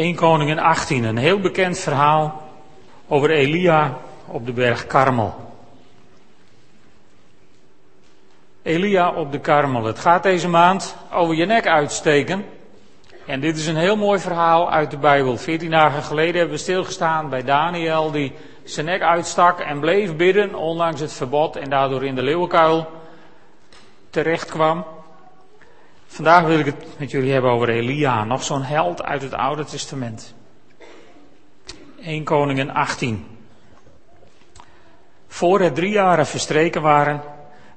1 Koningin 18, een heel bekend verhaal over Elia op de berg Karmel. Elia op de Karmel. Het gaat deze maand over je nek uitsteken. En dit is een heel mooi verhaal uit de Bijbel. Veertien dagen geleden hebben we stilgestaan bij Daniel die zijn nek uitstak en bleef bidden ondanks het verbod en daardoor in de leeuwenkuil terecht kwam. Vandaag wil ik het met jullie hebben over Elia, nog zo'n held uit het Oude Testament. 1 Koningen 18. Voor het drie jaren verstreken waren,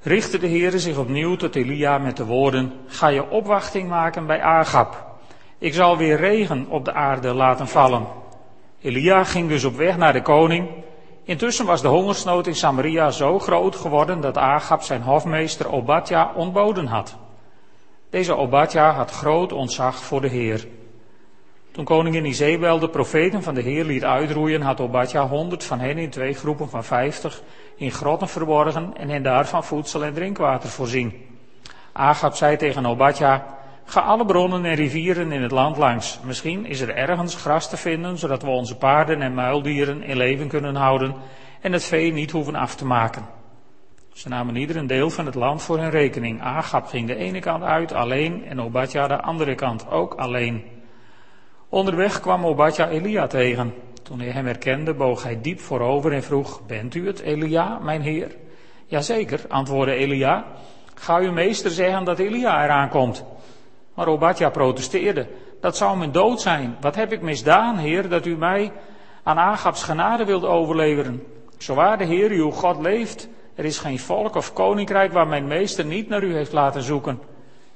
richtte de Heer zich opnieuw tot Elia met de woorden, ga je opwachting maken bij Agab. Ik zal weer regen op de aarde laten vallen. Elia ging dus op weg naar de koning. Intussen was de hongersnood in Samaria zo groot geworden dat Agab zijn hofmeester Obadja ontboden had. Deze Obadja had groot ontzag voor de Heer. Toen koningin Izebel de profeten van de Heer liet uitroeien, had Obadja honderd van hen in twee groepen van vijftig in grotten verborgen en hen daarvan voedsel en drinkwater voorzien. Agab zei tegen Obadja, ga alle bronnen en rivieren in het land langs. Misschien is er ergens gras te vinden, zodat we onze paarden en muildieren in leven kunnen houden en het vee niet hoeven af te maken. Ze namen ieder een deel van het land voor hun rekening. Agab ging de ene kant uit alleen en Obadja de andere kant ook alleen. Onderweg kwam Obadja Elia tegen. Toen hij hem herkende, boog hij diep voorover en vroeg, bent u het, Elia, mijn heer? Jazeker, antwoordde Elia. Ga uw meester zeggen dat Elia eraan komt. Maar Obadja protesteerde. Dat zou mijn dood zijn. Wat heb ik misdaan, heer, dat u mij aan Agabs genade wilt overleveren? Zowaar de heer uw God leeft, er is geen volk of koninkrijk waar mijn meester niet naar u heeft laten zoeken.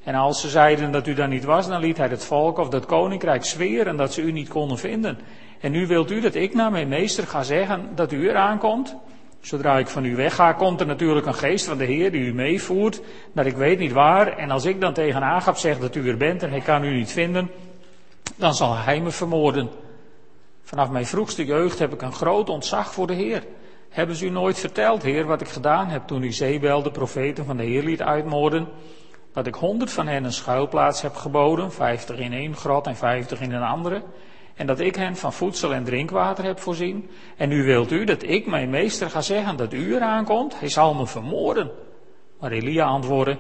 En als ze zeiden dat u daar niet was, dan liet hij het volk of dat koninkrijk zweren dat ze u niet konden vinden. En nu wilt u dat ik naar mijn meester ga zeggen dat u eraan komt? Zodra ik van u wegga, komt er natuurlijk een geest van de Heer die u meevoert, dat ik weet niet waar. En als ik dan tegen Agab zeg dat u er bent en hij kan u niet vinden, dan zal hij me vermoorden. Vanaf mijn vroegste jeugd heb ik een groot ontzag voor de Heer. Hebben ze u nooit verteld, Heer, wat ik gedaan heb toen u Zebel, de profeten van de Heer, liet uitmoorden? Dat ik honderd van hen een schuilplaats heb geboden, vijftig in één grot en vijftig in een andere. En dat ik hen van voedsel en drinkwater heb voorzien. En nu wilt u dat ik mijn meester ga zeggen dat u eraan komt? Hij zal me vermoorden. Maar Elia antwoordde,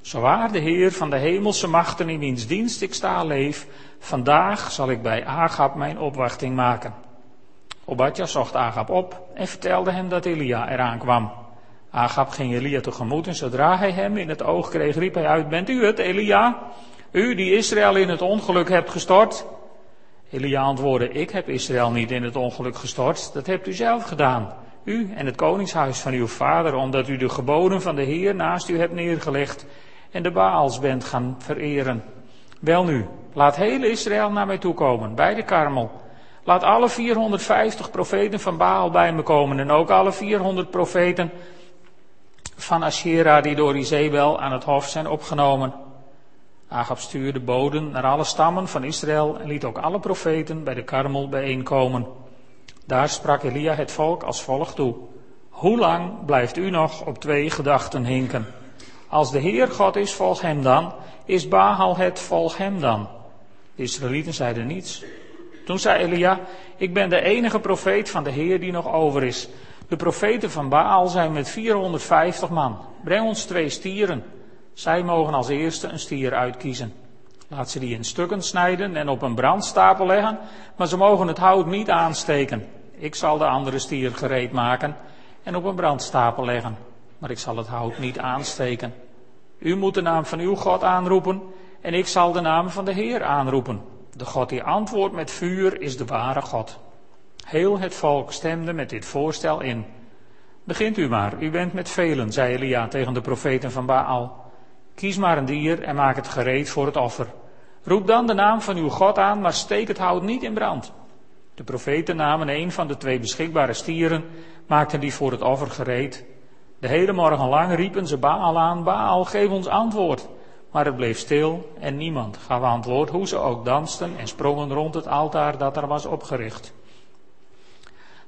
Zowaar de Heer van de hemelse machten in wiens dienst ik sta leef, vandaag zal ik bij Agab mijn opwachting maken. Obadja zocht Agab op en vertelde hem dat Elia eraan kwam. Agab ging Elia tegemoet en zodra hij hem in het oog kreeg, riep hij uit, bent u het, Elia? U die Israël in het ongeluk hebt gestort? Elia antwoordde, ik heb Israël niet in het ongeluk gestort, dat hebt u zelf gedaan. U en het koningshuis van uw vader, omdat u de geboden van de Heer naast u hebt neergelegd en de Baals bent gaan vereren. Welnu, laat heel Israël naar mij toe komen, bij de Karmel. Laat alle 450 profeten van Baal bij me komen en ook alle 400 profeten van Asherah die door Izebel aan het hof zijn opgenomen. Agab stuurde boden naar alle stammen van Israël en liet ook alle profeten bij de Karmel bijeenkomen. Daar sprak Elia het volk als volgt toe. Hoe lang blijft u nog op twee gedachten hinken? Als de Heer God is, volg hem dan. Is Baal het, volg hem dan. De Israëlieten zeiden niets. Toen zei Elia, ik ben de enige profeet van de Heer die nog over is. De profeten van Baal zijn met 450 man. Breng ons twee stieren. Zij mogen als eerste een stier uitkiezen. Laat ze die in stukken snijden en op een brandstapel leggen, maar ze mogen het hout niet aansteken. Ik zal de andere stier gereed maken en op een brandstapel leggen, maar ik zal het hout niet aansteken. U moet de naam van uw God aanroepen en ik zal de naam van de Heer aanroepen. De God die antwoordt met vuur is de ware God. Heel het volk stemde met dit voorstel in. Begint u maar, u bent met velen, zei Elia tegen de profeten van Baal. Kies maar een dier en maak het gereed voor het offer. Roep dan de naam van uw God aan, maar steek het hout niet in brand. De profeten namen een van de twee beschikbare stieren, maakten die voor het offer gereed. De hele morgen lang riepen ze Baal aan, Baal, geef ons antwoord. Maar het bleef stil en niemand gaf antwoord, hoe ze ook dansten en sprongen rond het altaar dat er was opgericht.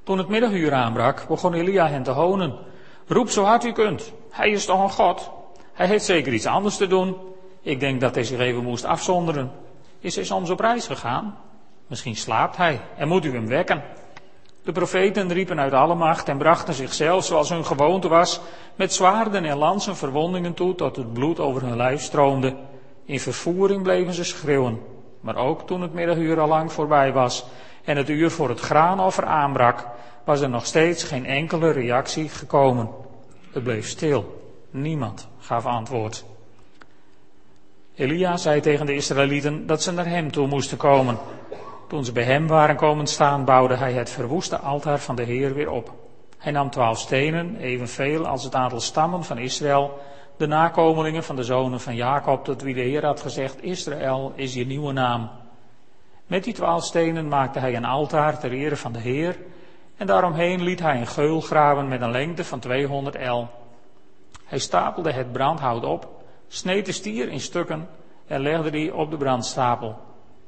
Toen het middaguur aanbrak, begon Elia hen te honen. Roep zo hard u kunt. Hij is toch een God? Hij heeft zeker iets anders te doen. Ik denk dat hij zich even moest afzonderen. Is hij soms op reis gegaan? Misschien slaapt hij en moet u hem wekken. De profeten riepen uit alle macht en brachten zichzelf, zoals hun gewoonte was, met zwaarden en lansen verwondingen toe tot het bloed over hun lijf stroomde. In vervoering bleven ze schreeuwen. Maar ook toen het middaguur al lang voorbij was en het uur voor het graanoffer aanbrak, was er nog steeds geen enkele reactie gekomen. Het bleef stil. Niemand gaf antwoord. Elia zei tegen de Israëlieten dat ze naar hem toe moesten komen. Toen ze bij hem waren komen staan, bouwde hij het verwoeste altaar van de Heer weer op. Hij nam twaalf stenen, evenveel als het aantal stammen van Israël, de nakomelingen van de zonen van Jacob, tot wie de Heer had gezegd, Israël is je nieuwe naam. Met die twaalf stenen maakte hij een altaar ter ere van de Heer, en daaromheen liet hij een geul graven met een lengte van 200 el. Hij stapelde het brandhout op, sneed de stier in stukken en legde die op de brandstapel.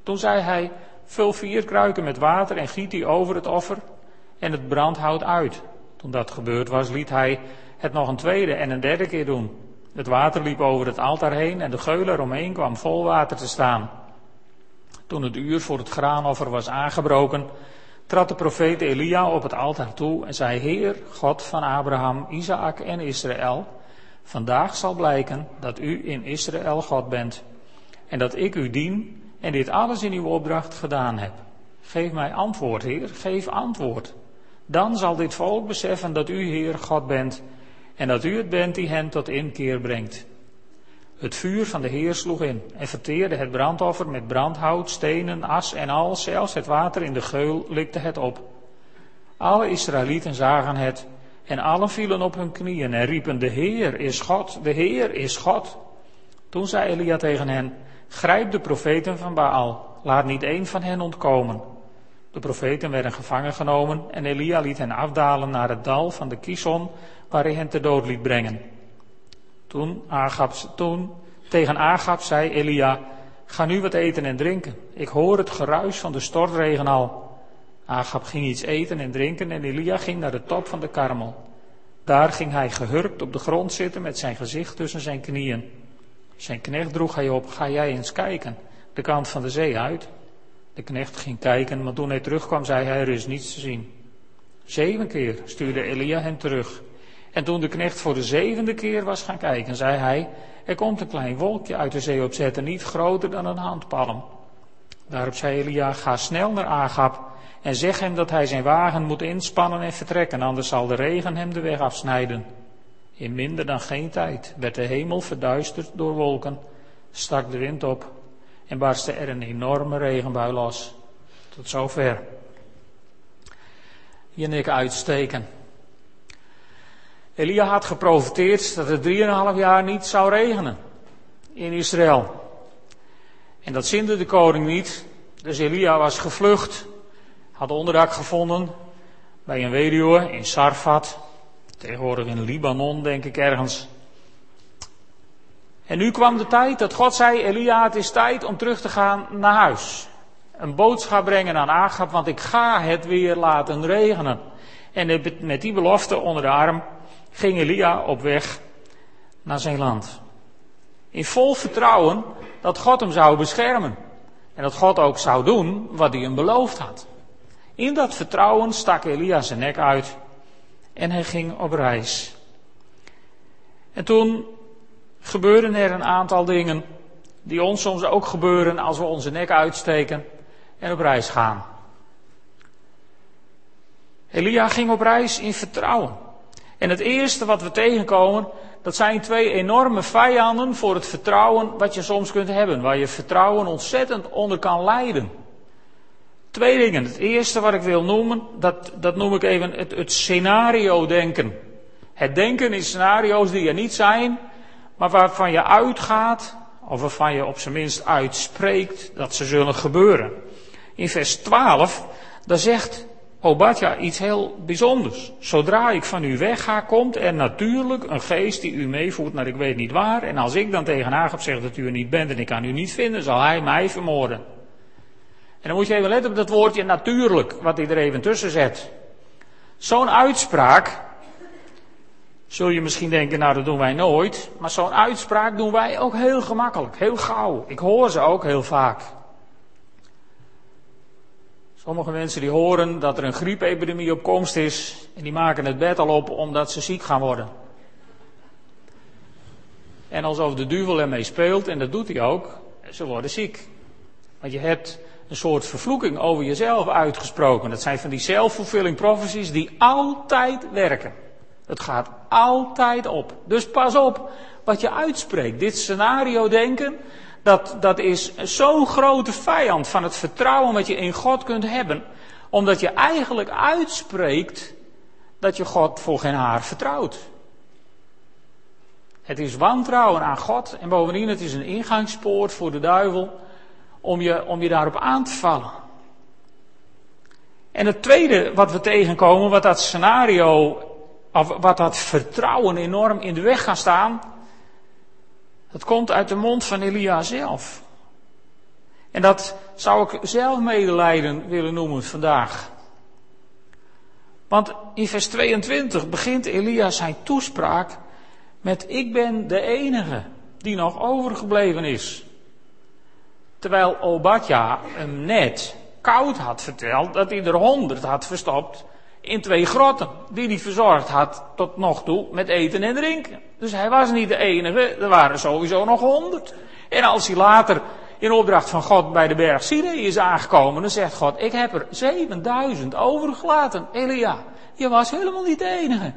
Toen zei hij, vul vier kruiken met water en giet die over het offer en het brandhout uit. Toen dat gebeurd was, liet hij het nog een tweede en een derde keer doen. Het water liep over het altaar heen en de geul eromheen kwam vol water te staan. Toen het uur voor het graanoffer was aangebroken, trad de profeet Elia op het altaar toe en zei, Heer, God van Abraham, Isaac en Israël, vandaag zal blijken dat u in Israël God bent en dat ik u dien en dit alles in uw opdracht gedaan heb. Geef mij antwoord, Heer, geef antwoord. Dan zal dit volk beseffen dat u, Heer, God bent en dat u het bent die hen tot inkeer brengt. Het vuur van de Heer sloeg in en verteerde het brandoffer met brandhout, stenen, as en al, zelfs het water in de geul likte het op. Alle Israëlieten zagen het en allen vielen op hun knieën en riepen, de Heer is God, de Heer is God. Toen zei Elia tegen hen, grijp de profeten van Baal, laat niet één van hen ontkomen. De profeten werden gevangen genomen en Elia liet hen afdalen naar het dal van de Kison, waar hij hen ter dood liet brengen. Toen tegen Agab zei Elia, ga nu wat eten en drinken. Ik hoor het geruis van de stortregen al. Agab ging iets eten en drinken en Elia ging naar de top van de karmel. Daar ging hij gehurkt op de grond zitten met zijn gezicht tussen zijn knieën. Zijn knecht droeg hij op, ga jij eens kijken, de kant van de zee uit. De knecht ging kijken, maar toen hij terugkwam zei hij, er is niets te zien. Zeven keer stuurde Elia hem terug. En toen de knecht voor de zevende keer was gaan kijken, zei hij, er komt een klein wolkje uit de zee opzetten, niet groter dan een handpalm. Daarop zei Elia, ga snel naar Agab en zeg hem dat hij zijn wagen moet inspannen en vertrekken, anders zal de regen hem de weg afsnijden. In minder dan geen tijd werd de hemel verduisterd door wolken, stak de wind op en barstte er een enorme regenbui los. Tot zover. Je nek uitsteken. Elia had geprofiteerd dat het drieënhalf jaar niet zou regenen in Israël. En dat zinde de koning niet. Dus Elia was gevlucht, had onderdak gevonden bij een weduwe in Sarfat, tegenwoordig in Libanon denk ik ergens. En nu kwam de tijd dat God zei, Elia het is tijd om terug te gaan naar huis. Een boodschap brengen aan Agab, want ik ga het weer laten regenen. En met die belofte onder de arm ging Elia op weg naar zijn land. In vol vertrouwen dat God hem zou beschermen. En dat God ook zou doen wat hij hem beloofd had. In dat vertrouwen stak Elia zijn nek uit en hij ging op reis. En toen gebeurden er een aantal dingen die ons soms ook gebeuren als we onze nek uitsteken en op reis gaan. Elia ging op reis in vertrouwen. En het eerste wat we tegenkomen, dat zijn twee enorme vijanden voor het vertrouwen wat je soms kunt hebben, waar je vertrouwen ontzettend onder kan lijden. Twee dingen. Het eerste wat ik wil noemen, dat, dat noem ik even het, het scenario denken. Het denken in scenario's die er niet zijn, maar waarvan je uitgaat, of waarvan je op zijn minst uitspreekt dat ze zullen gebeuren. In vers 12, daar zegt Obadja iets heel bijzonders. Zodra ik van u wegga, komt er natuurlijk een geest die u meevoert naar ik weet niet waar. En als ik dan tegen Agab zeg dat u er niet bent en ik kan u niet vinden, zal hij mij vermoorden. En dan moet je even letten op dat woordje natuurlijk, wat hij er even tussen zet. Zo'n uitspraak, zul je misschien denken, nou dat doen wij nooit. Maar zo'n uitspraak doen wij ook heel gemakkelijk, heel gauw. Ik hoor ze ook heel vaak. Sommige mensen die horen dat er een griepepidemie op komst is en die maken het bed al op omdat ze ziek gaan worden. En alsof de duivel ermee speelt, en dat doet hij ook, ze worden ziek. Want je hebt een soort vervloeking over jezelf uitgesproken. Dat zijn van die self-fulfilling prophecies die altijd werken. Het gaat altijd op. Dus pas op wat je uitspreekt. Dit scenario denken, dat, dat is zo'n grote vijand van het vertrouwen wat je in God kunt hebben. Omdat je eigenlijk uitspreekt dat je God voor geen haar vertrouwt. Het is wantrouwen aan God en bovendien het is een ingangspoort voor de duivel om je, om je daarop aan te vallen. En het tweede wat we tegenkomen, wat dat scenario, of wat dat vertrouwen enorm in de weg gaat staan, dat komt uit de mond van Elia zelf. En dat zou ik zelf medelijden willen noemen vandaag. Want in vers 22 begint Elia zijn toespraak met ik ben de enige die nog overgebleven is. Terwijl Obadja hem net koud had verteld dat hij er honderd had verstopt in twee grotten. Die hij verzorgd had tot nog toe met eten en drinken. Dus hij was niet de enige, er waren sowieso nog honderd. En als hij later in opdracht van God bij de berg Sinai is aangekomen, dan zegt God, ik heb er 7000 overgelaten. Elia, je was helemaal niet de enige.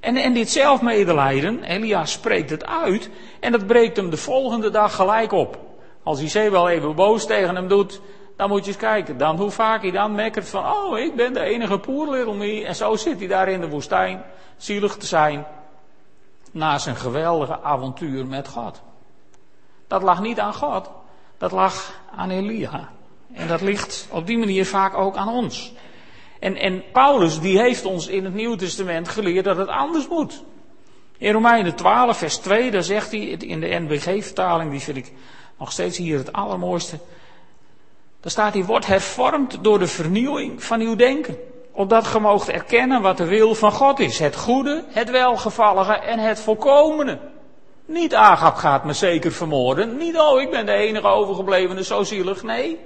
En, en dit zelfmedelijden, Elia spreekt het uit en dat breekt hem de volgende dag gelijk op. Als wel even boos tegen hem doet, dan moet je eens kijken. Dan hoe vaak hij dan mekkert van, oh, ik ben de enige poor little me. En zo zit hij daar in de woestijn, zielig te zijn, na zijn geweldige avontuur met God. Dat lag niet aan God, dat lag aan Elia. En dat ligt op die manier vaak ook aan ons. En, en Paulus die heeft ons in het Nieuwe Testament geleerd dat het anders moet. In Romeinen 12, vers 2, daar zegt hij in de NBG-vertaling, die vind ik nog steeds hier het allermooiste. Daar staat hij, wordt hervormd door de vernieuwing van uw denken. Opdat ge moogt erkennen wat de wil van God is. Het goede, het welgevallige en het volkomene. Niet Agap gaat me zeker vermoorden. Niet, oh, ik ben de enige overgeblevene, zo zielig. Nee.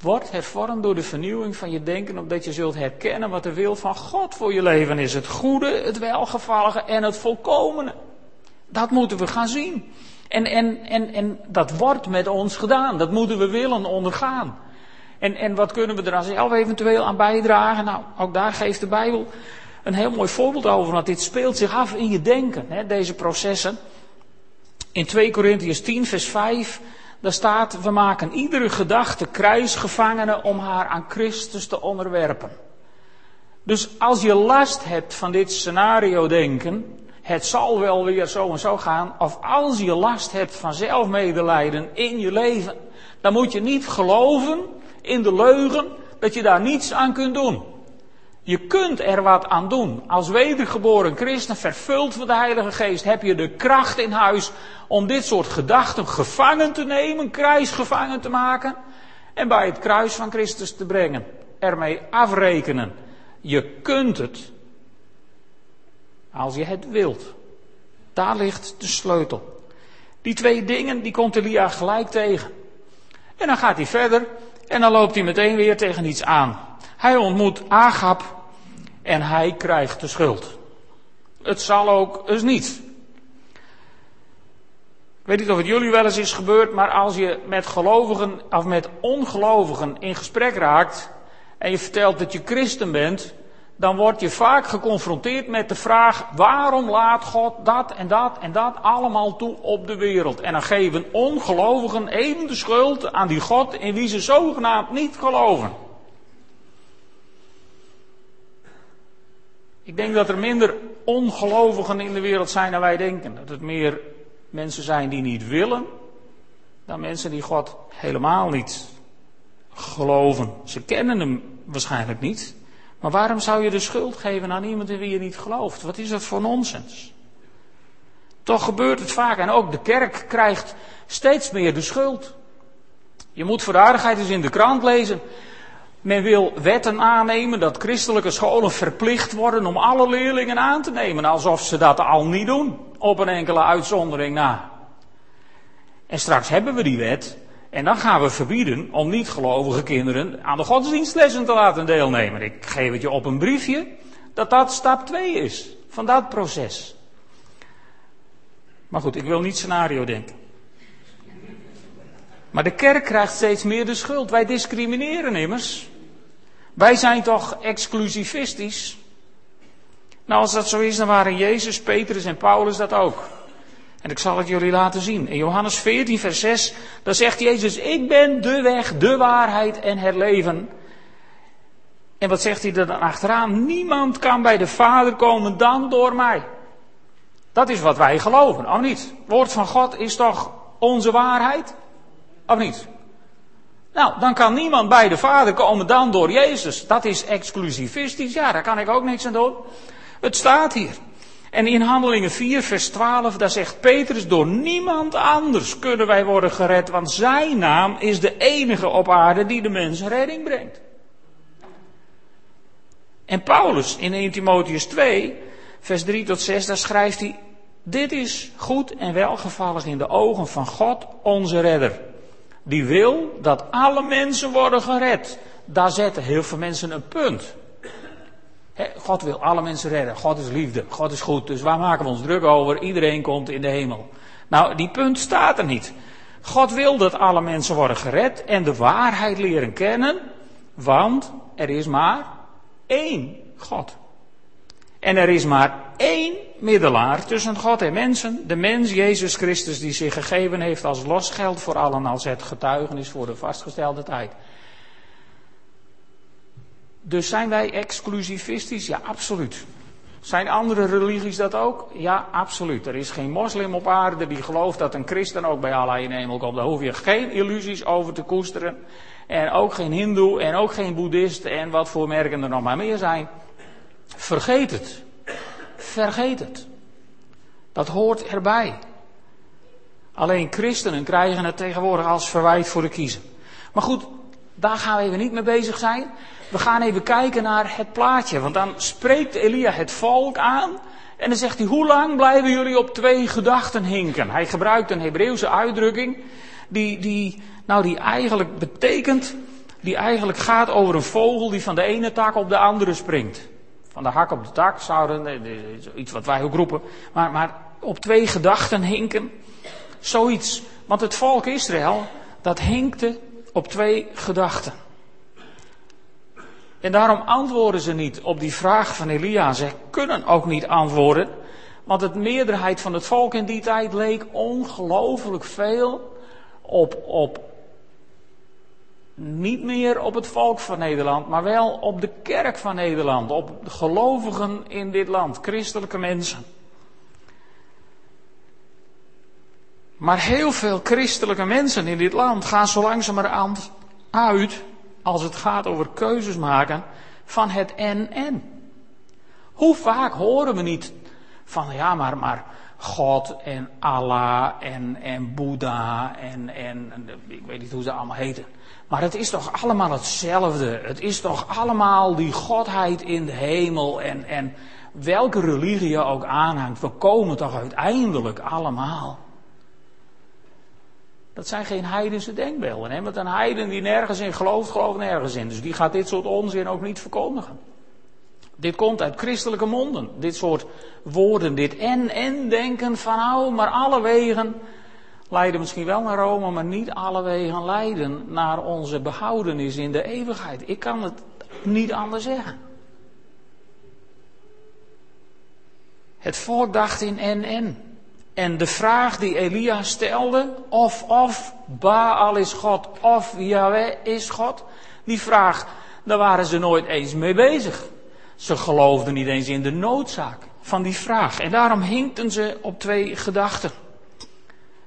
Word hervormd door de vernieuwing van je denken, opdat je zult herkennen wat de wil van God voor je leven is. Het goede, het welgevallige en het volkomene. Dat moeten we gaan zien. En, en, en, en dat wordt met ons gedaan. Dat moeten we willen ondergaan. En, en wat kunnen we er zelf eventueel aan bijdragen? Nou, ook daar geeft de Bijbel een heel mooi voorbeeld over. Want dit speelt zich af in je denken, hè, deze processen. In 2 Corinthians 10, vers 5, daar staat: We maken iedere gedachte kruisgevangene om haar aan Christus te onderwerpen. Dus als je last hebt van dit scenario denken, het zal wel weer zo en zo gaan. Of als je last hebt van zelfmedelijden in je leven, dan moet je niet geloven in de leugen dat je daar niets aan kunt doen. Je kunt er wat aan doen. Als wedergeboren christen, vervuld van de Heilige Geest, heb je de kracht in huis om dit soort gedachten gevangen te nemen, kruisgevangen te maken en bij het kruis van Christus te brengen. Ermee afrekenen. Je kunt het als je het wilt. Daar ligt de sleutel. Die twee dingen, die komt Elia gelijk tegen. En dan gaat hij verder en dan loopt hij meteen weer tegen iets aan. Hij ontmoet Agap en hij krijgt de schuld. Het zal ook eens niet. Ik weet niet of het jullie wel eens is gebeurd, maar als je met gelovigen of met ongelovigen in gesprek raakt en je vertelt dat je christen bent, dan word je vaak geconfronteerd met de vraag: waarom laat God dat en dat en dat allemaal toe op de wereld? En dan geven ongelovigen even de schuld aan die God in wie ze zogenaamd niet geloven. Ik denk dat er minder ongelovigen in de wereld zijn dan wij denken. Dat het meer mensen zijn die niet willen, dan mensen die God helemaal niet geloven. Ze kennen hem waarschijnlijk niet. Maar waarom zou je de schuld geven aan iemand in wie je niet gelooft? Wat is dat voor nonsens? Toch gebeurt het vaak en ook de kerk krijgt steeds meer de schuld. Je moet voor de aardigheid eens in de krant lezen. Men wil wetten aannemen dat christelijke scholen verplicht worden om alle leerlingen aan te nemen, alsof ze dat al niet doen, op een enkele uitzondering na. En straks hebben we die wet En dan gaan we verbieden om niet-gelovige kinderen aan de godsdienstlessen te laten deelnemen. Ik geef het je op een briefje dat dat stap 2 is van dat proces. Maar goed, ik wil niet scenario denken. Maar de kerk krijgt steeds meer de schuld. Wij discrimineren immers. Wij zijn toch exclusivistisch. Nou, als dat zo is, dan waren Jezus, Petrus en Paulus dat ook. En ik zal het jullie laten zien. In Johannes 14, vers 6, daar zegt Jezus, ik ben de weg, de waarheid en het leven. En wat zegt hij er dan achteraan? Niemand kan bij de Vader komen dan door mij. Dat is wat wij geloven, of niet? Het woord van God is toch onze waarheid? Of niet? Nou, dan kan niemand bij de Vader komen dan door Jezus. Dat is exclusivistisch. Ja, daar kan ik ook niks aan doen. Het staat hier. En in Handelingen 4, vers 12, daar zegt Petrus, door niemand anders kunnen wij worden gered, want zijn naam is de enige op aarde die de mens redding brengt. En Paulus in 1 Timotheus 2, vers 3 tot 6, daar schrijft hij, dit is goed en welgevallig in de ogen van God, onze redder. Die wil dat alle mensen worden gered. Daar zetten heel veel mensen een punt. God wil alle mensen redden. God is liefde. God is goed. Dus waar maken we ons druk over? Iedereen komt in de hemel. Nou, die punt staat er niet. God wil dat alle mensen worden gered en de waarheid leren kennen. Want er is maar één God. En er is maar één middelaar tussen God en mensen. De mens Jezus Christus die zich gegeven heeft als losgeld voor allen als het getuigenis voor de vastgestelde tijd. Dus zijn wij exclusivistisch? Ja, absoluut. Zijn andere religies dat ook? Ja, absoluut. Er is geen moslim op aarde die gelooft dat een christen ook bij Allah in hemel komt. Daar hoef je geen illusies over te koesteren. En ook geen hindoe en ook geen boeddhist en wat voor merken er nog maar meer zijn. Vergeet het. Vergeet het. Dat hoort erbij. Alleen christenen krijgen het tegenwoordig als verwijt voor de kiezer. Maar goed, daar gaan we even niet mee bezig zijn. We gaan even kijken naar het plaatje. Want dan spreekt Elia het volk aan. En dan zegt hij, hoe lang blijven jullie op twee gedachten hinken? Hij gebruikt een Hebreeuwse uitdrukking. Die, die, nou, die eigenlijk betekent, die eigenlijk gaat over een vogel die van de ene tak op de andere springt. Van de hak op de tak zouden, iets wat wij ook roepen. Maar, maar op twee gedachten hinken. Zoiets. Want het volk Israël, dat hinkte op twee gedachten. En daarom antwoorden ze niet op die vraag van Elia. Ze kunnen ook niet antwoorden. Want de meerderheid van het volk in die tijd leek ongelooflijk veel op, op niet meer op het volk van Nederland, maar wel op de kerk van Nederland, op de gelovigen in dit land, christelijke mensen. Maar heel veel christelijke mensen in dit land gaan zo langzamerhand uit als het gaat over keuzes maken van het en-en. Hoe vaak horen we niet van ja, maar, maar God en Allah en, en Boeddha en, en ik weet niet hoe ze allemaal heten. Maar het is toch allemaal hetzelfde. Het is toch allemaal die godheid in de hemel en, en welke religie je ook aanhangt. We komen toch uiteindelijk allemaal. Dat zijn geen heidense denkbeelden. Hè? Want een heiden die nergens in gelooft, gelooft nergens in. Dus die gaat dit soort onzin ook niet verkondigen. Dit komt uit christelijke monden. Dit soort woorden, dit en en denken van nou, maar alle wegen leiden misschien wel naar Rome, maar niet alle wegen leiden naar onze behoudenis in de eeuwigheid. Ik kan het niet anders zeggen. Het volk in en en. En de vraag die Elia stelde, of of Baal is God, of Yahweh is God, die vraag, daar waren ze nooit eens mee bezig. Ze geloofden niet eens in de noodzaak van die vraag. En daarom hinkten ze op twee gedachten.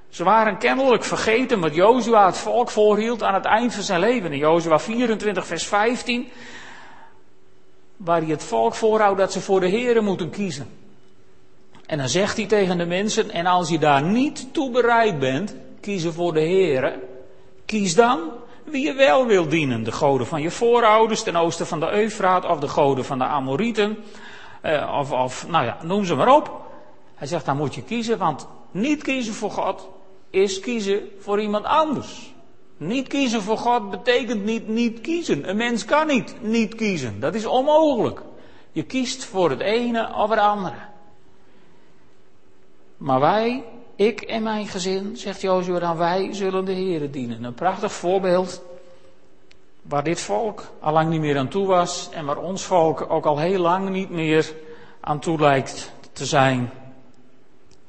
Ze waren kennelijk vergeten wat Jozua het volk voorhield aan het eind van zijn leven. In Jozua 24, vers 15, waar hij het volk voorhoudt dat ze voor de Here moeten kiezen. En dan zegt hij tegen de mensen, en als je daar niet toe bereid bent, kiezen voor de Heer, kies dan wie je wel wil dienen. De goden van je voorouders ten oosten van de Eufraat, of de goden van de Amorieten, eh, of, of, nou ja, noem ze maar op. Hij zegt, dan moet je kiezen, want niet kiezen voor God is kiezen voor iemand anders. Niet kiezen voor God betekent niet niet kiezen. Een mens kan niet niet kiezen. Dat is onmogelijk. Je kiest voor het ene of het andere. Maar wij, ik en mijn gezin, zegt Jozua dan, wij zullen de Heeren dienen. Een prachtig voorbeeld waar dit volk al lang niet meer aan toe was en waar ons volk ook al heel lang niet meer aan toe lijkt te zijn.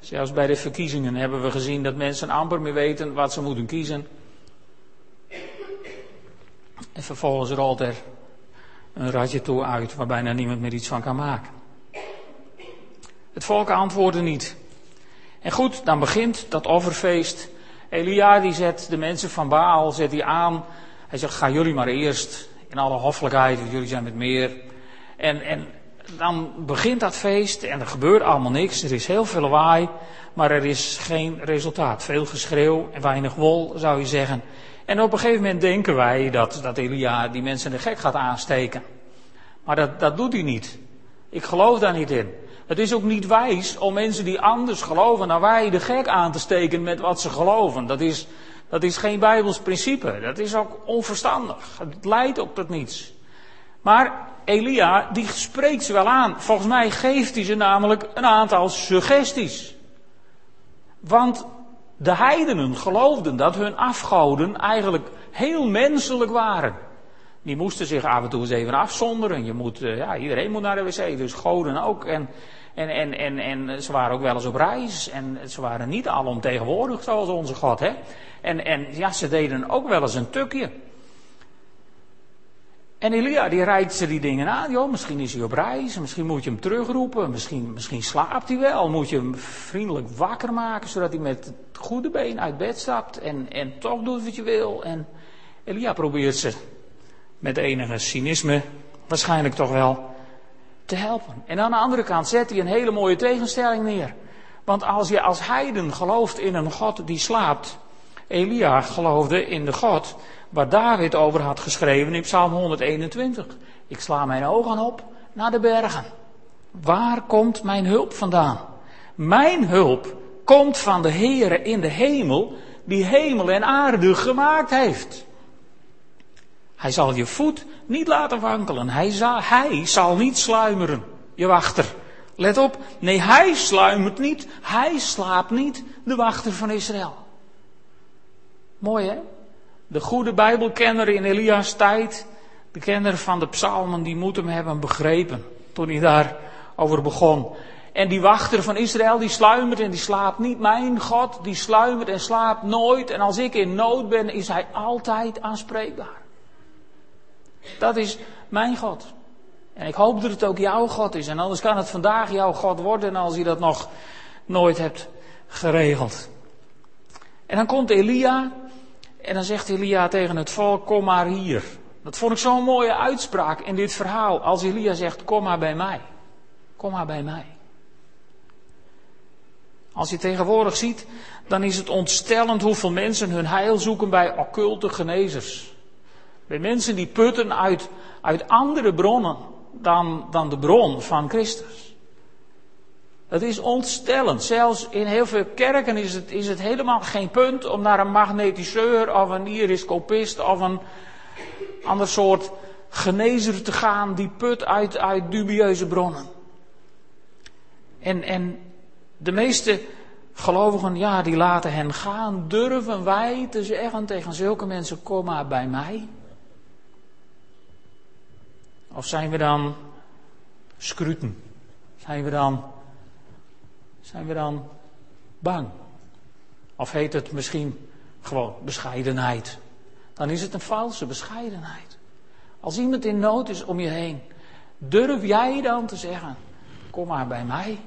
Zelfs bij de verkiezingen hebben we gezien dat mensen amper meer weten wat ze moeten kiezen. En vervolgens rolt er een radje toe uit waar bijna niemand meer iets van kan maken. Het volk antwoordde niet. En goed, dan begint dat offerfeest. Elia die zet de mensen van Baal zet die aan. Hij zegt, ga jullie maar eerst in alle hoffelijkheid, want jullie zijn met meer. En, en dan begint dat feest en er gebeurt allemaal niks. Er is heel veel lawaai, maar er is geen resultaat. Veel geschreeuw en weinig wol, zou je zeggen. En op een gegeven moment denken wij dat, dat Elia die mensen de gek gaat aansteken. Maar dat, dat doet hij niet. Ik geloof daar niet in. Het is ook niet wijs om mensen die anders geloven dan wij de gek aan te steken met wat ze geloven. Dat is, dat is geen Bijbels principe. Dat is ook onverstandig. Het leidt ook tot niets. Maar Elia, die spreekt ze wel aan. Volgens mij geeft hij ze namelijk een aantal suggesties. Want de heidenen geloofden dat hun afgoden eigenlijk heel menselijk waren. Die moesten zich af en toe eens even afzonderen. Je moet, eh, ja, iedereen moet naar de wc, dus goden ook. En, en, en, en, en ze waren ook wel eens op reis. En ze waren niet alomtegenwoordig zoals onze God. Hè? En, en ja, ze deden ook wel eens een tukje. En Elia die rijdt ze die dingen aan. Misschien is hij op reis, misschien moet je hem terugroepen, misschien, misschien slaapt hij wel. Moet je hem vriendelijk wakker maken, zodat hij met het goede been uit bed stapt en, en toch doet wat je wil. En Elia probeert ze met enige cynisme, waarschijnlijk toch wel, te helpen. En aan de andere kant zet hij een hele mooie tegenstelling neer. Want als je als heiden gelooft in een God die slaapt, Elia geloofde in de God waar David over had geschreven in Psalm 121. Ik sla mijn ogen op naar de bergen. Waar komt mijn hulp vandaan? Mijn hulp komt van de Heere in de hemel, die hemel en aarde gemaakt heeft. Hij zal je voet niet laten wankelen. Hij zal, hij zal niet sluimeren, je wachter. Let op, nee, hij sluimert niet, hij slaapt niet, de wachter van Israël. Mooi hè? De goede Bijbelkenner in Elia's tijd, de kenner van de psalmen, die moet hem hebben begrepen toen hij daarover begon. En die wachter van Israël, die sluimert en die slaapt niet. Mijn God, die sluimert en slaapt nooit. En als ik in nood ben, is hij altijd aanspreekbaar. Dat is mijn God. En ik hoop dat het ook jouw God is. En anders kan het vandaag jouw God worden als je dat nog nooit hebt geregeld. En dan komt Elia en dan zegt Elia tegen het volk, kom maar hier. Dat vond ik zo'n mooie uitspraak in dit verhaal. Als Elia zegt, kom maar bij mij. Kom maar bij mij. Als je tegenwoordig ziet, dan is het ontstellend hoeveel mensen hun heil zoeken bij occulte genezers. Bij mensen die putten uit, uit andere bronnen dan, dan de bron van Christus. Het is ontstellend. Zelfs in heel veel kerken is het, is het helemaal geen punt om naar een magnetiseur of een iriscopist of een ander soort genezer te gaan die put uit, uit dubieuze bronnen. En, en de meeste gelovigen, ja, die laten hen gaan. Durven wij te zeggen tegen zulke mensen, kom maar bij mij? Of zijn we dan scruten? Zijn we dan zijn we dan bang? Of heet het misschien gewoon bescheidenheid? Dan is het een valse bescheidenheid. Als iemand in nood is om je heen, durf jij dan te zeggen: Kom maar bij mij.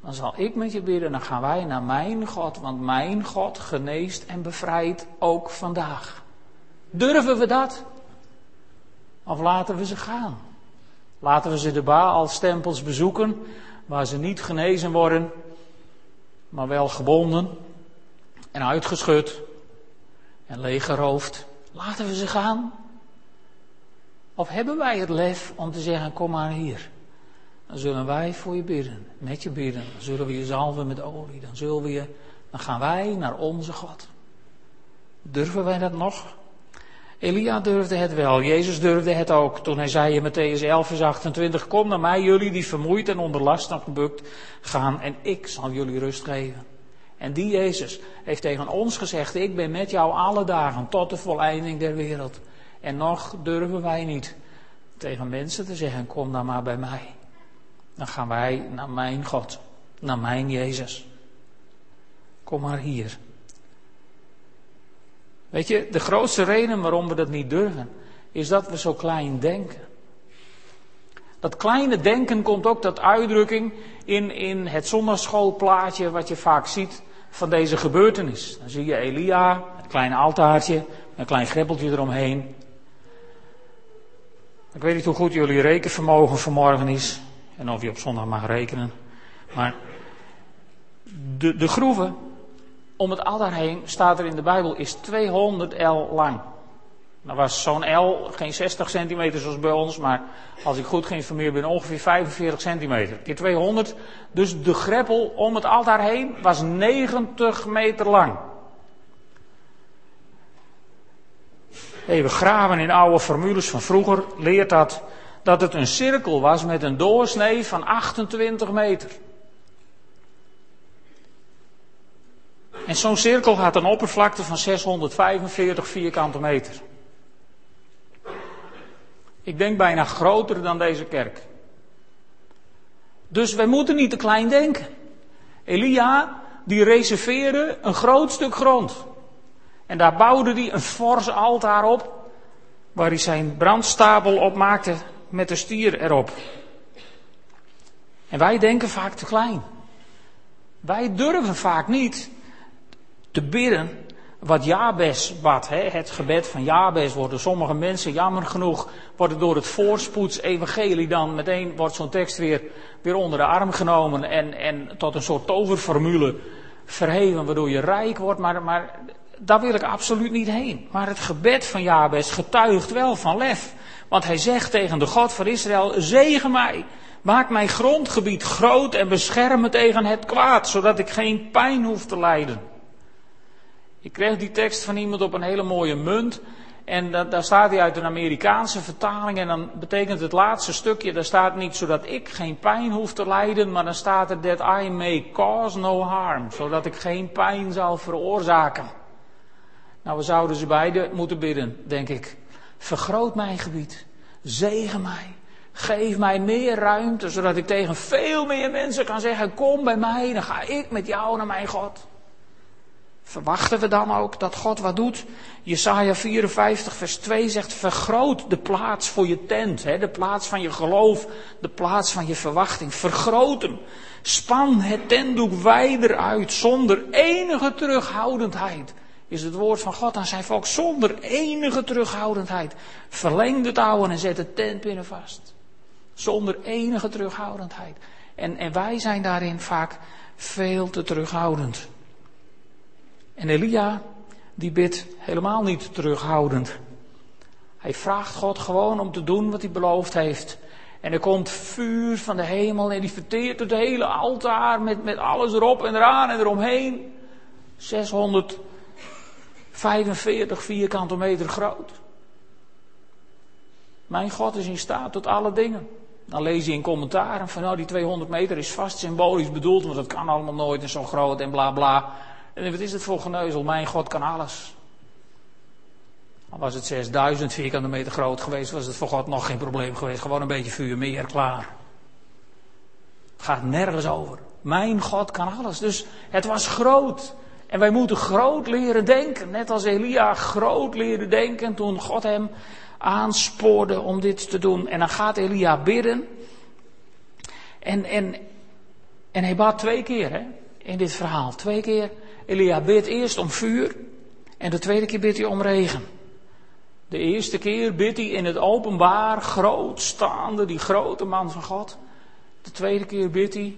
Dan zal ik met je bidden. Dan gaan wij naar mijn God. Want mijn God geneest en bevrijdt ook vandaag. Durven we dat? Of laten we ze gaan? Laten we ze de Baal-stempels bezoeken waar ze niet genezen worden, maar wel gebonden en uitgeschud en leeggeroofd. Laten we ze gaan. Of hebben wij het lef om te zeggen, kom maar hier. Dan zullen wij voor je bidden, met je bidden. Dan zullen we je zalven met olie. Dan, zullen we je, dan gaan wij naar onze God. Durven wij dat nog? Elia durfde het wel. Jezus durfde het ook. Toen hij zei in Matthäus 11, vers 28, kom naar mij jullie die vermoeid en onder last en gebukt gaan en ik zal jullie rust geven. En die Jezus heeft tegen ons gezegd, ik ben met jou alle dagen tot de volleinding der wereld. En nog durven wij niet tegen mensen te zeggen, kom dan maar bij mij. Dan gaan wij naar mijn God, naar mijn Jezus. Kom maar hier. Weet je, de grootste reden waarom we dat niet durven, is dat we zo klein denken. Dat kleine denken komt ook tot uitdrukking in, in het zondagschoolplaatje wat je vaak ziet van deze gebeurtenis. Dan zie je Elia, het kleine altaartje, een klein greppeltje eromheen. Ik weet niet hoe goed jullie rekenvermogen vanmorgen is. En of je op zondag mag rekenen. Maar de, de groeven om het altaar heen, staat er in de Bijbel, is 200 L lang. Nou was zo'n L geen 60 centimeter zoals bij ons, maar als ik goed geïnformeerd ben, ongeveer 45 centimeter. Keer 200. Dus de greppel om het altaar heen was 90 meter lang. Even graven in oude formules van vroeger leert dat dat het een cirkel was met een doorsnee van 28 meter. En zo'n cirkel had een oppervlakte van 645 vierkante meter. Ik denk bijna groter dan deze kerk. Dus wij moeten niet te klein denken. Elia, die reserveerde een groot stuk grond. En daar bouwde hij een fors altaar op, waar hij zijn brandstapel op maakte met de stier erop. En wij denken vaak te klein. Wij durven vaak niet te bidden wat Jabes bad. Hè? Het gebed van Jabes worden sommige mensen, jammer genoeg, worden door het voorspoedsevangelie dan meteen wordt zo'n tekst weer, weer onder de arm genomen en, en tot een soort toverformule verheven waardoor je rijk wordt. Maar, maar daar wil ik absoluut niet heen. Maar het gebed van Jabes getuigt wel van lef. Want hij zegt tegen de God van Israël, zegen mij. Maak mijn grondgebied groot en bescherm me tegen het kwaad, zodat ik geen pijn hoef te lijden. Ik kreeg die tekst van iemand op een hele mooie munt. En daar staat hij uit een Amerikaanse vertaling. En dan betekent het laatste stukje, daar staat niet zodat ik geen pijn hoef te lijden. Maar dan staat er that I may cause no harm. Zodat ik geen pijn zal veroorzaken. Nou, we zouden ze beide moeten bidden, denk ik. Vergroot mijn gebied. Zegen mij. Geef mij meer ruimte, zodat ik tegen veel meer mensen kan zeggen: Kom bij mij, dan ga ik met jou naar mijn God. Verwachten we dan ook dat God wat doet? Jesaja 54 vers 2 zegt, vergroot de plaats voor je tent, hè, de plaats van je geloof, de plaats van je verwachting. Vergroot hem. Span het tentdoek wijder uit, zonder enige terughoudendheid. Is het woord van God aan zijn volk, zonder enige terughoudendheid. Verleng de touwen en zet de tent binnen vast. Zonder enige terughoudendheid. En, en wij zijn daarin vaak veel te terughoudend. En Elia, die bidt helemaal niet terughoudend. Hij vraagt God gewoon om te doen wat hij beloofd heeft. En er komt vuur van de hemel en die verteert het hele altaar met, met alles erop en eraan en eromheen. 645 vierkante meter groot. Mijn God is in staat tot alle dingen. Dan lees je in commentaren van nou die 200 meter is vast symbolisch bedoeld, want dat kan allemaal nooit en zo groot en bla bla. En wat is het voor geneuzel? Mijn God kan alles. Al was het 6000 vierkante meter groot geweest, was het voor God nog geen probleem geweest. Gewoon een beetje vuur, meer, klaar. Het gaat nergens over. Mijn God kan alles. Dus het was groot. En wij moeten groot leren denken. Net als Elia groot leren denken toen God hem aanspoorde om dit te doen. En dan gaat Elia bidden. En, en, en hij bad twee keer hè, in dit verhaal. Twee keer. Elia bidt eerst om vuur en de tweede keer bidt hij om regen. De eerste keer bidt hij in het openbaar, groot staande, die grote man van God. De tweede keer bidt hij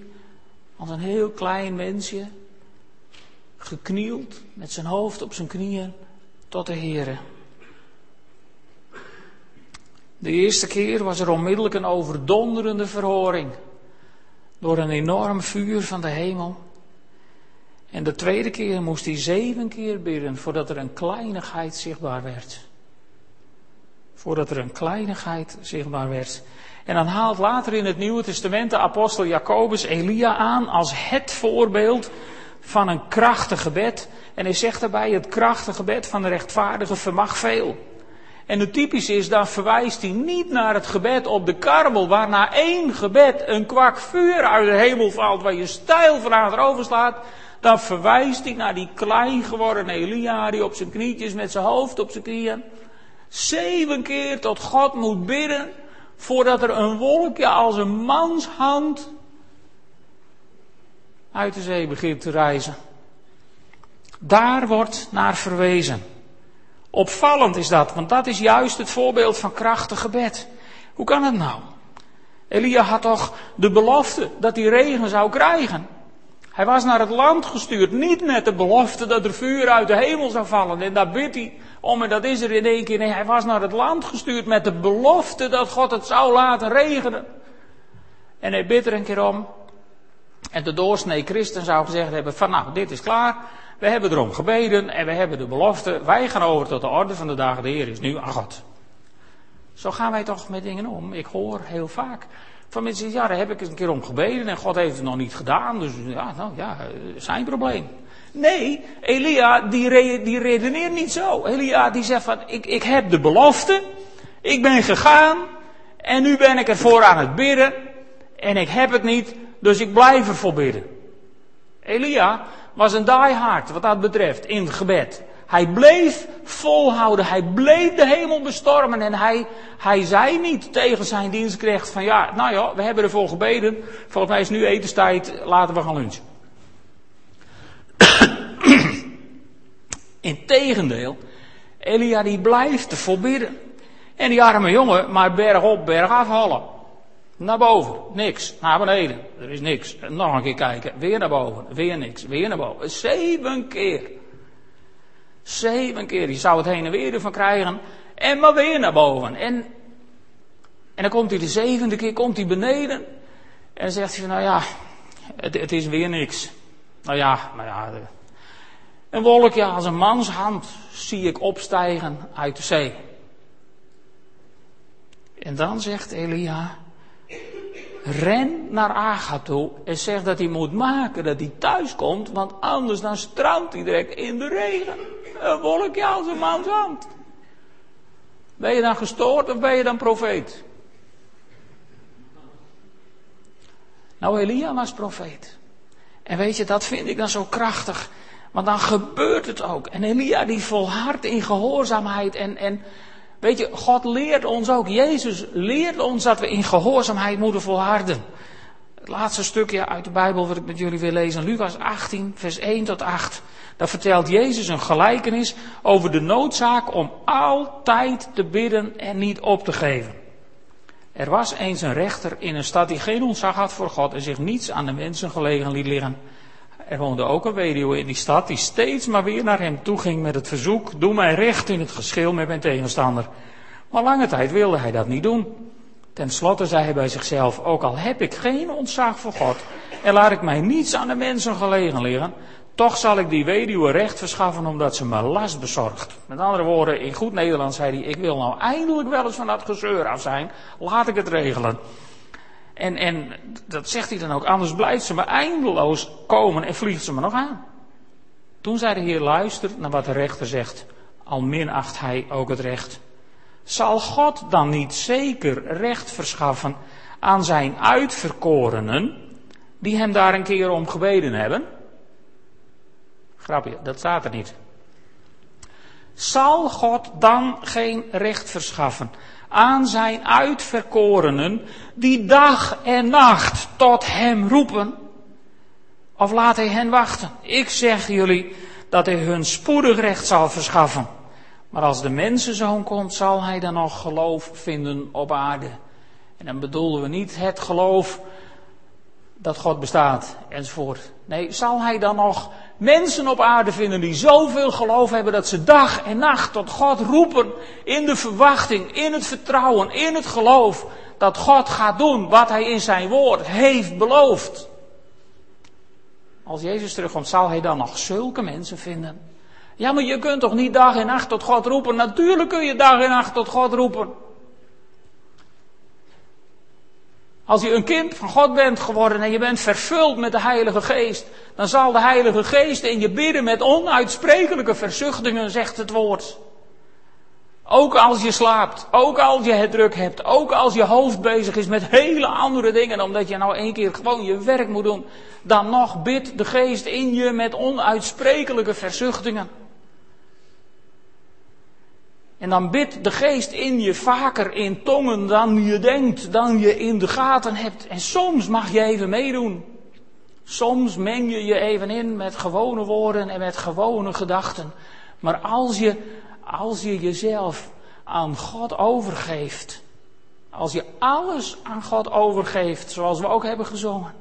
als een heel klein mensje, geknield, met zijn hoofd op zijn knieën, tot de Heere. De eerste keer was er onmiddellijk een overdonderende verhoring door een enorm vuur van de hemel. En de tweede keer moest hij zeven keer bidden voordat er een kleinigheid zichtbaar werd. Voordat er een kleinigheid zichtbaar werd. En dan haalt later in het Nieuwe Testament de apostel Jacobus Elia aan als het voorbeeld van een krachtig gebed. En hij zegt daarbij, het krachtige gebed van de rechtvaardige vermag veel. En het typisch is, dan verwijst hij niet naar het gebed op de karmel, waar na één gebed een kwak vuur uit de hemel valt, waar je stijl van achterover slaat. Dan verwijst hij naar die klein geworden Elia, die op zijn knietjes met zijn hoofd op zijn knieën, zeven keer tot God moet bidden, voordat er een wolkje als een manshand uit de zee begint te reizen. Daar wordt naar verwezen. Opvallend is dat, want dat is juist het voorbeeld van krachtig gebed. Hoe kan het nou? Elia had toch de belofte dat hij regen zou krijgen. Hij was naar het land gestuurd, niet met de belofte dat er vuur uit de hemel zou vallen. En daar bidt hij om en dat is er in één keer. Nee, hij was naar het land gestuurd met de belofte dat God het zou laten regenen. En hij bidt er een keer om. En de doorsnee christen zou gezegd hebben van nou, dit is klaar. We hebben erom gebeden en we hebben de belofte. Wij gaan over tot de orde van de dagen. De Heer is nu aan God. Zo gaan wij toch met dingen om. Ik hoor heel vaak van mensen ja, daar heb ik een keer om gebeden en God heeft het nog niet gedaan. Dus ja, nou ja, zijn probleem. Nee, Elia die, die redeneert niet zo. Elia die zegt van, ik, ik heb de belofte, ik ben gegaan en nu ben ik ervoor aan het bidden en ik heb het niet, dus ik blijf ervoor bidden. Elia was een diehard wat dat betreft in het gebed. Hij bleef volhouden, hij bleef de hemel bestormen en hij, hij zei niet tegen zijn dienstknecht van ja, nou ja, we hebben ervoor gebeden, volgens mij is nu etenstijd, laten we gaan lunchen. Integendeel, Elia die blijft ervoor bidden. En die arme jongen, maar berg op, berg afvallen. Naar boven, niks. Naar beneden, er is niks. Nog een keer kijken, weer naar boven, weer niks, weer naar boven. Zeven keer. Zeven keer. Je zou het heen en weer ervan krijgen. En maar weer naar boven. En, en dan komt hij de zevende keer, komt hij beneden. En dan zegt hij van, nou ja, het, is weer niks. Nou ja, nou ja. Een wolkje als een manshand zie ik opstijgen uit de zee. En dan zegt Elia, ren naar Aga toe en zeg dat hij moet maken dat hij thuis komt, want anders dan strandt hij direct in de regen. Een wolkje als een mans hand. Ben je dan gestoord of ben je dan profeet? Nou, Elia was profeet. En weet je, dat vind ik dan zo krachtig. Want dan gebeurt het ook. En Elia die volhardt in gehoorzaamheid en, en Weet je, God leert ons ook, Jezus leert ons dat we in gehoorzaamheid moeten volharden. Het laatste stukje uit de Bijbel wat ik met jullie wil lezen, Lucas 18, vers 1 tot 8. Daar vertelt Jezus een gelijkenis over de noodzaak om altijd te bidden en niet op te geven. Er was eens een rechter in een stad die geen ontzag had voor God en zich niets aan de mensen gelegen liet liggen. Er woonde ook een weduwe in die stad die steeds maar weer naar hem toe ging met het verzoek: Doe mij recht in het geschil met mijn tegenstander. Maar lange tijd wilde hij dat niet doen. Ten slotte zei hij bij zichzelf: Ook al heb ik geen ontzag voor God en laat ik mij niets aan de mensen gelegen liggen, toch zal ik die weduwe recht verschaffen omdat ze me last bezorgt. Met andere woorden, in goed Nederlands zei hij: Ik wil nou eindelijk wel eens van dat gezeur af zijn, laat ik het regelen. En, en dat zegt hij dan ook, anders blijft ze maar eindeloos komen en vliegt ze me nog aan. Toen zei de Heer, luister naar wat de rechter zegt, al minacht hij ook het recht. Zal God dan niet zeker recht verschaffen aan zijn uitverkorenen, die hem daar een keer om gebeden hebben? Grapje, dat staat er niet. Zal God dan geen recht verschaffen aan zijn uitverkorenen die dag en nacht tot hem roepen? Of laat hij hen wachten? Ik zeg jullie dat hij hun spoedig recht zal verschaffen. Maar als de mensenzoon komt, zal hij dan nog geloof vinden op aarde. En dan bedoelen we niet het geloof dat God bestaat enzovoort. Nee, zal hij dan nog mensen op aarde vinden die zoveel geloof hebben dat ze dag en nacht tot God roepen in de verwachting, in het vertrouwen, in het geloof dat God gaat doen wat hij in zijn woord heeft beloofd. Als Jezus terugkomt, zal hij dan nog zulke mensen vinden? Ja, maar je kunt toch niet dag en nacht tot God roepen? Natuurlijk kun je dag en nacht tot God roepen. Als je een kind van God bent geworden en je bent vervuld met de Heilige Geest, dan zal de Heilige Geest in je bidden met onuitsprekelijke verzuchtingen, zegt het woord. Ook als je slaapt, ook als je het druk hebt, ook als je hoofd bezig is met hele andere dingen, omdat je nou één keer gewoon je werk moet doen, dan nog bidt de Geest in je met onuitsprekelijke verzuchtingen. En dan bidt de geest in je vaker in tongen dan je denkt, dan je in de gaten hebt. En soms mag je even meedoen. Soms meng je je even in met gewone woorden en met gewone gedachten. Maar als je, als je jezelf aan God overgeeft, als je alles aan God overgeeft, zoals we ook hebben gezongen,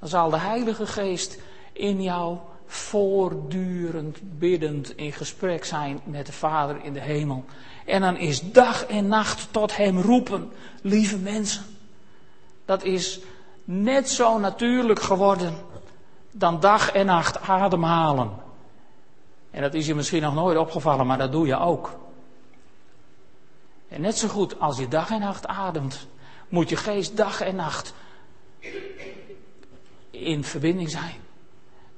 dan zal de Heilige Geest in jou voortdurend biddend in gesprek zijn met de Vader in de hemel. En dan is dag en nacht tot Hem roepen, lieve mensen. Dat is net zo natuurlijk geworden dan dag en nacht ademhalen. En dat is je misschien nog nooit opgevallen, maar dat doe je ook. En net zo goed als je dag en nacht ademt, moet je geest dag en nacht in verbinding zijn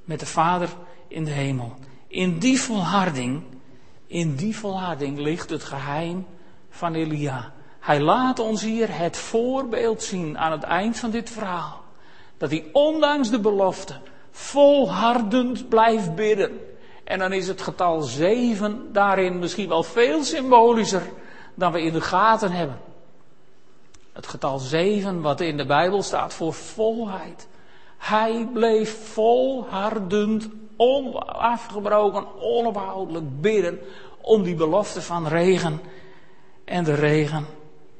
met de Vader in de hemel. In die volharding, in die volharding ligt het geheim van Elia. Hij laat ons hier het voorbeeld zien aan het eind van dit verhaal. Dat hij ondanks de belofte volhardend blijft bidden. En dan is het getal zeven daarin misschien wel veel symbolischer dan we in de gaten hebben. Het getal zeven wat in de Bijbel staat voor volheid. Hij bleef volhardend, onafgebroken, onophoudelijk bidden om die belofte van regen. En de regen,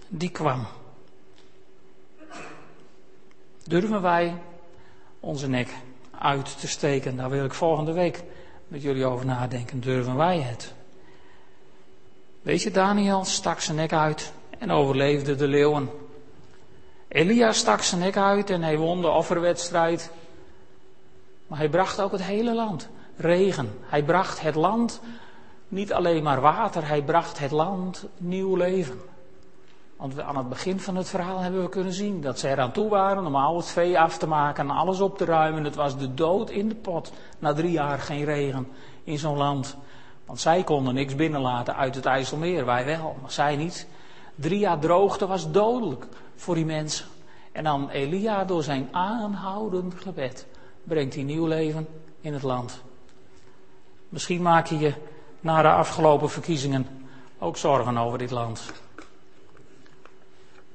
die kwam. Durven wij onze nek uit te steken? Daar wil ik volgende week met jullie over nadenken. Durven wij het? Weet je, Daniel stak zijn nek uit en overleefde de leeuwen. Elia stak zijn nek uit en hij won de offerwedstrijd. Maar hij bracht ook het hele land. Regen. Hij bracht het land niet alleen maar water, hij bracht het land nieuw leven. Want aan het begin van het verhaal hebben we kunnen zien dat ze eraan toe waren om al het vee af te maken en alles op te ruimen. Het was de dood in de pot na drie jaar geen regen in zo'n land. Want zij konden niks binnenlaten uit het IJsselmeer, wij wel, maar zij niet. Drie jaar droogte was dodelijk voor die mensen. En dan Elia door zijn aanhoudend gebed brengt hij nieuw leven in het land. Misschien maak je je na de afgelopen verkiezingen ook zorgen over dit land.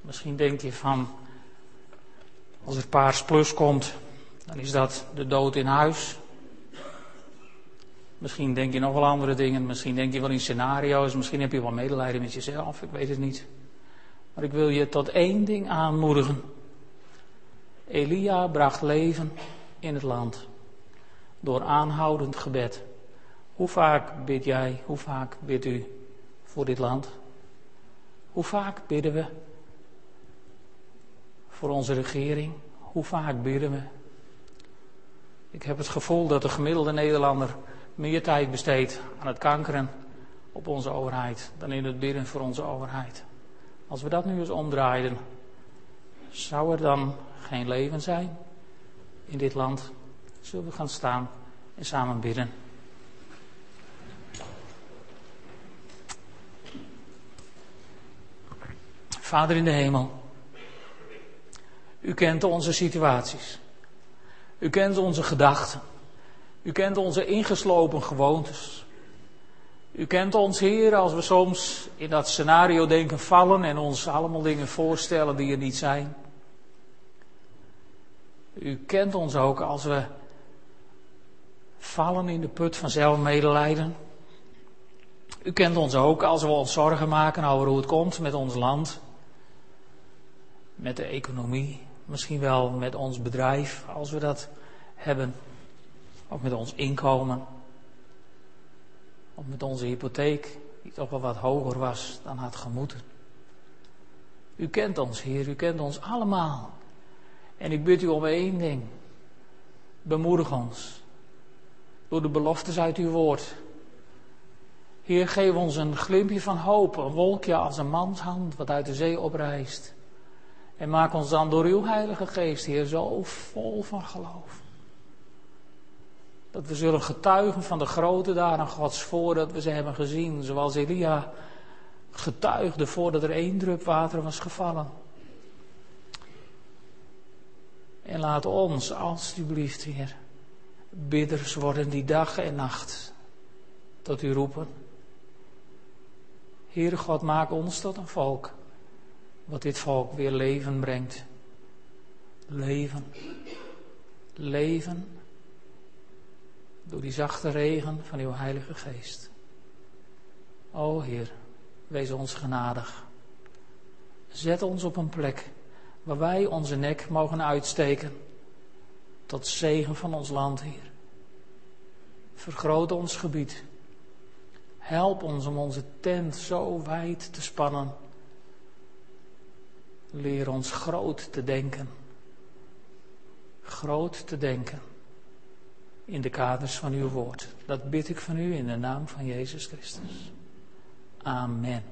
Misschien denk je van, als er paars plus komt, dan is dat de dood in huis. Misschien denk je nog wel andere dingen, misschien denk je wel in scenario's, misschien heb je wel medelijden met jezelf, ik weet het niet. Maar ik wil je tot één ding aanmoedigen. Elia bracht leven in het land door aanhoudend gebed. Hoe vaak bid jij, hoe vaak bidt u voor dit land? Hoe vaak bidden we voor onze regering? Hoe vaak bidden we? Ik heb het gevoel dat de gemiddelde Nederlander meer tijd besteedt aan het kankeren op onze overheid dan in het bidden voor onze overheid. Als we dat nu eens omdraaiden, zou er dan geen leven zijn in dit land? Zullen we gaan staan en samen bidden? Vader in de hemel, u kent onze situaties. U kent onze gedachten. U kent onze ingeslopen gewoontes. U kent ons, Heer, als we soms in dat scenario denken vallen en ons allemaal dingen voorstellen die er niet zijn. U kent ons ook als we vallen in de put van zelfmedelijden. U kent ons ook als we ons zorgen maken over hoe het komt met ons land, met de economie, misschien wel met ons bedrijf, als we dat hebben, of met ons inkomen. Of met onze hypotheek, die toch wel wat hoger was dan had gemoeten. U kent ons, Heer, u kent ons allemaal. En ik bid u om één ding. Bemoedig ons door de beloftes uit uw woord. Heer, geef ons een glimpje van hoop, een wolkje als een manshand wat uit de zee oprijst. En maak ons dan door uw Heilige Geest, Heer, zo vol van geloof. Dat we zullen getuigen van de grote daden Gods voordat we ze hebben gezien. Zoals Elia getuigde voordat er één drup water was gevallen. En laat ons, alstublieft, Heer, bidders worden die dag en nacht tot u roepen. Heere God, maak ons tot een volk, wat dit volk weer leven brengt. Leven. Leven. Door die zachte regen van uw Heilige Geest. O Heer, wees ons genadig. Zet ons op een plek waar wij onze nek mogen uitsteken tot zegen van ons land, Heer. Vergroot ons gebied. Help ons om onze tent zo wijd te spannen. Leer ons groot te denken. Groot te denken. In de kaders van uw woord. Dat bid ik van u in de naam van Jezus Christus. Amen.